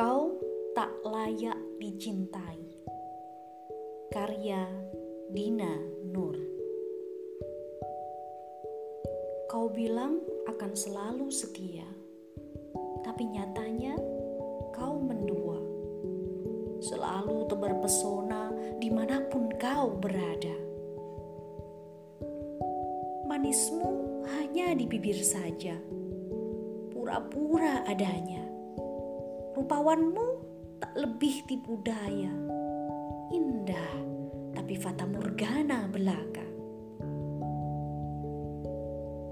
Kau tak layak dicintai. Karya Dina Nur. Kau bilang akan selalu setia, tapi nyatanya kau mendua. Selalu tebar pesona di mana pun kau berada. Manismu hanya di bibir saja, pura-pura adanya Rupawanmu tak lebih tipu daya indah tapi fata morgana belaka.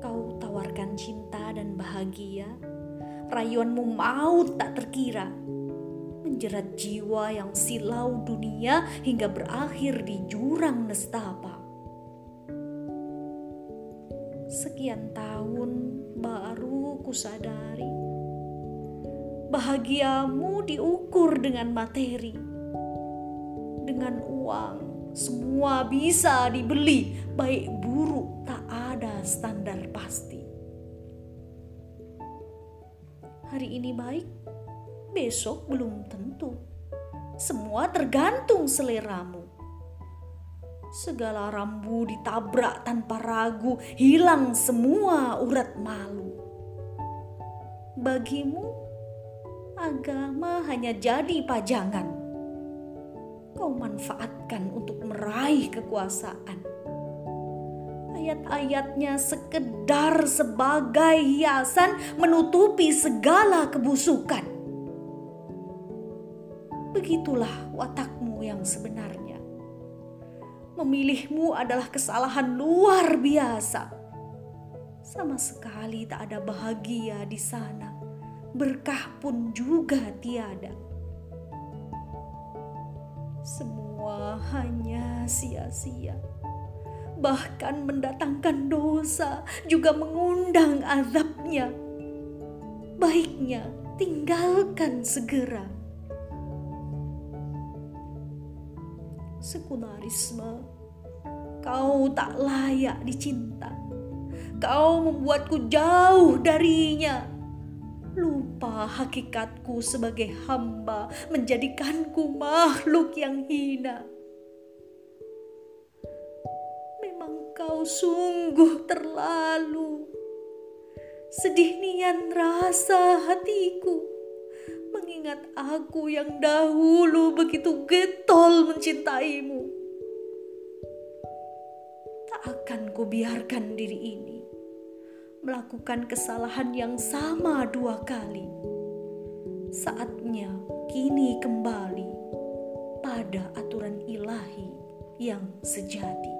Kau tawarkan cinta dan bahagia, rayuanmu maut tak terkira, menjerat jiwa yang silau dunia hingga berakhir di jurang nestapa. Sekian tahun baru kusadari, bahagiamu diukur dengan materi dengan uang semua bisa dibeli, baik buruk tak ada standar pasti. Hari ini baik, besok belum tentu. Semua tergantung seleramu. Segala rambu ditabrak tanpa ragu, hilang semua urat malu. Bagimu, agama hanya jadi pajangan kau manfaatkan untuk meraih kekuasaan. Ayat-ayatnya sekedar sebagai hiasan menutupi segala kebusukan. Begitulah watakmu yang sebenarnya. Memilihmu adalah kesalahan luar biasa. Sama sekali tak ada bahagia di sana. Berkah pun juga tiada semua hanya sia-sia. Bahkan mendatangkan dosa juga mengundang azabnya. Baiknya tinggalkan segera. Sekularisme, kau tak layak dicinta. Kau membuatku jauh darinya lupa hakikatku sebagai hamba, menjadikanku makhluk yang hina. Memang kau sungguh terlalu sedih nian rasa hatiku mengingat aku yang dahulu begitu getol mencintaimu. Tak akan kubiarkan diri ini melakukan kesalahan yang sama dua kali. Saatnya kini kembali pada aturan ilahi yang sejati.